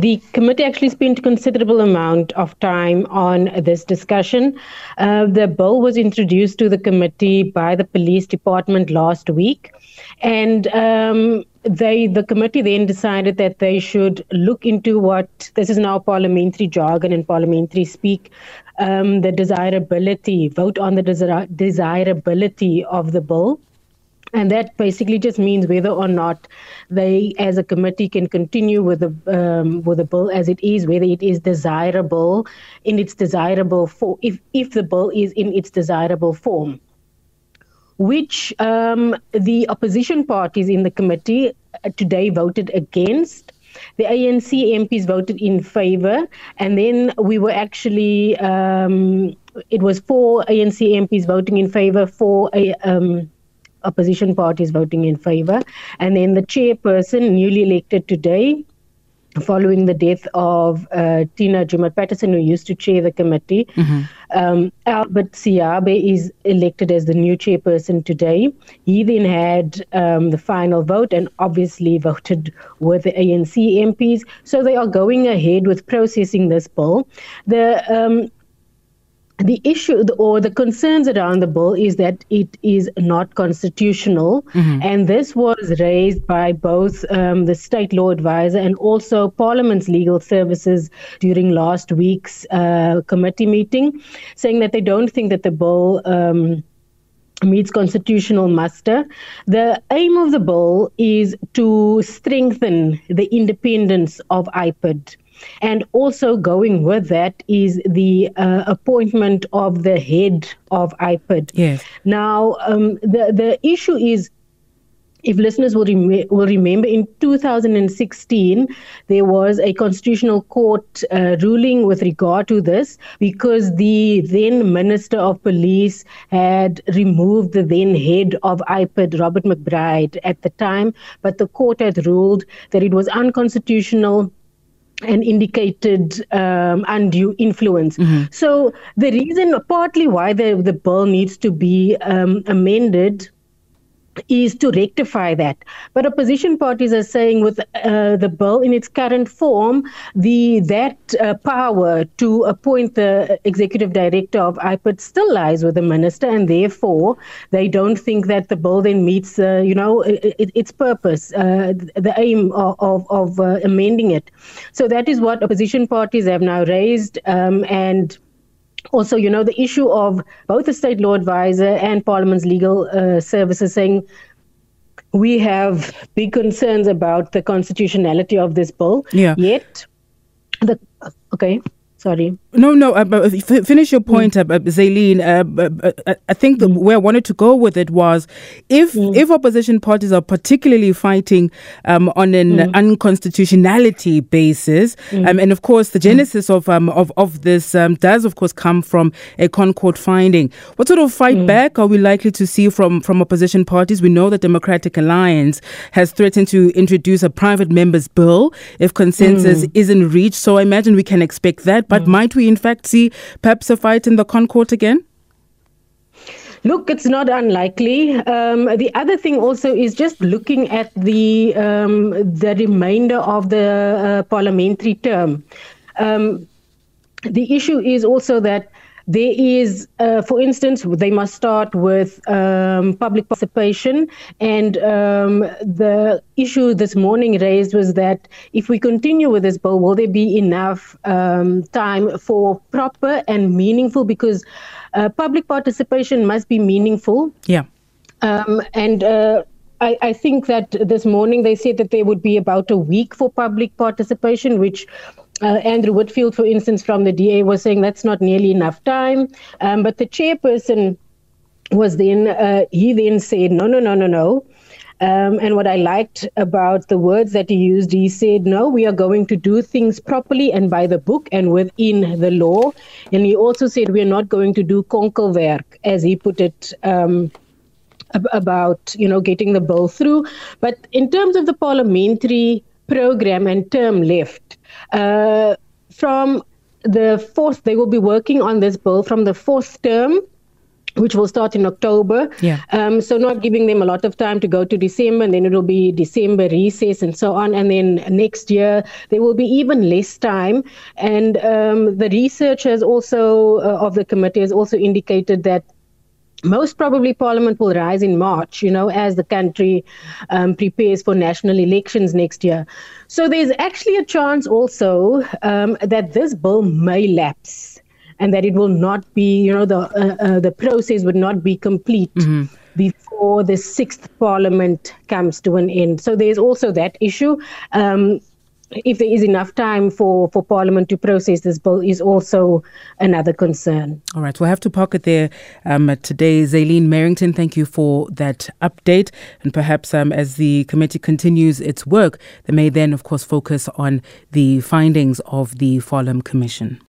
the committee actually spent a considerable amount of time on this discussion. Uh, the bill was introduced to the committee by the police department last week, and um, they the committee then decided that they should look into what this is now parliamentary jargon and parliamentary speak um, the desirability vote on the desir- desirability of the bill and that basically just means whether or not they, as a committee, can continue with the um, with the bill as it is, whether it is desirable in its desirable form, if if the bill is in its desirable form which um, the opposition parties in the committee uh, today voted against. The ANC MPs voted in favor, and then we were actually, um, it was four ANC MPs voting in favor, four um, opposition parties voting in favor, and then the chairperson, newly elected today, following the death of uh, Tina Joemat Patterson, who used to chair the committee. Mm-hmm. Um, Albert Siabe is elected as the new chairperson today. He then had um, the final vote and obviously voted with the ANC MPs. So they are going ahead with processing this bill. The um, the issue or the concerns around the bill is that it is not constitutional. Mm-hmm. And this was raised by both um, the state law advisor and also Parliament's legal services during last week's uh, committee meeting, saying that they don't think that the bill. Um, meets constitutional muster. The aim of the bill is to strengthen the independence of IPID. And also going with that is the uh, appointment of the head of IPID. Yes. Now, um, the, the issue is if listeners will, rem- will remember, in 2016, there was a constitutional court uh, ruling with regard to this because the then Minister of Police had removed the then head of IPID, Robert McBride, at the time, but the court had ruled that it was unconstitutional and indicated um, undue influence. Mm-hmm. So the reason, partly why the, the bill needs to be um, amended is to rectify that. But opposition parties are saying with uh, the bill in its current form, the that uh, power to appoint the executive director of IPID still lies with the minister, and therefore they don't think that the bill then meets, uh, you know, it, its purpose, uh, the aim of, of, of uh, amending it. So that is what opposition parties have now raised, um, and also, you know, the issue of both the state law advisor and Parliament's legal uh, services saying we have big concerns about the constitutionality of this bill. Yeah. Yet, the okay. Sorry. No, no. Uh, f- finish your point, mm. uh, Zaylene. Uh, uh, I think the, mm. where I wanted to go with it was, if mm. if opposition parties are particularly fighting um, on an mm. unconstitutionality basis, mm. um, and of course the mm. genesis of um, of of this um, does of course come from a ConCourt finding. What sort of fight back are we likely to see from from opposition parties? We know that Democratic Alliance has threatened to introduce a private members bill if consensus isn't reached. So I imagine we can expect that. But mm. might we, in fact, see perhaps a fight in the ConCourt again? Look, it's not unlikely. Um, the other thing also is just looking at the um, the remainder of the uh, parliamentary term. Um, the issue is also that there is, uh, for instance, they must start with um, public participation. And um, the issue this morning raised was that if we continue with this bill, will there be enough um, time for proper and meaningful? Because uh, public participation must be meaningful. Yeah. Um, and uh, I, I, think that this morning they said that there would be about a week for public participation, which uh, Andrew Whitfield, for instance, from the DA, was saying that's not nearly enough time. Um, but the chairperson was then, uh, he then said, no, no, no, no, no. Um, and what I liked about the words that he used, he said, no, we are going to do things properly and by the book and within the law. And he also said, we are not going to do konkelwerk, as he put it. Um, about you know getting the bill through but in terms of the parliamentary program and term left uh, from the fourth, they will be working on this bill from the fourth term which will start in October. Yeah. Um, so not giving them a lot of time to go to December, and then it'll be December recess and so on. And then next year there will be even less time. And um, the research has also uh, of the committee has also indicated that most probably parliament will rise in march you know as the country um, prepares for national elections next year so there's actually a chance also um, that this bill may lapse and that it will not be, you know, the uh, uh, the process would not be complete mm-hmm. before the sixth parliament comes to an end. So there's also that issue. Um, if there is enough time for, for Parliament to process this bill is also another concern. All right, we'll have to park it there um, today. Zaylene Merrington, thank you for that update. And perhaps um, as the committee continues its work, they may then, of course, focus on the findings of the Farlam Commission.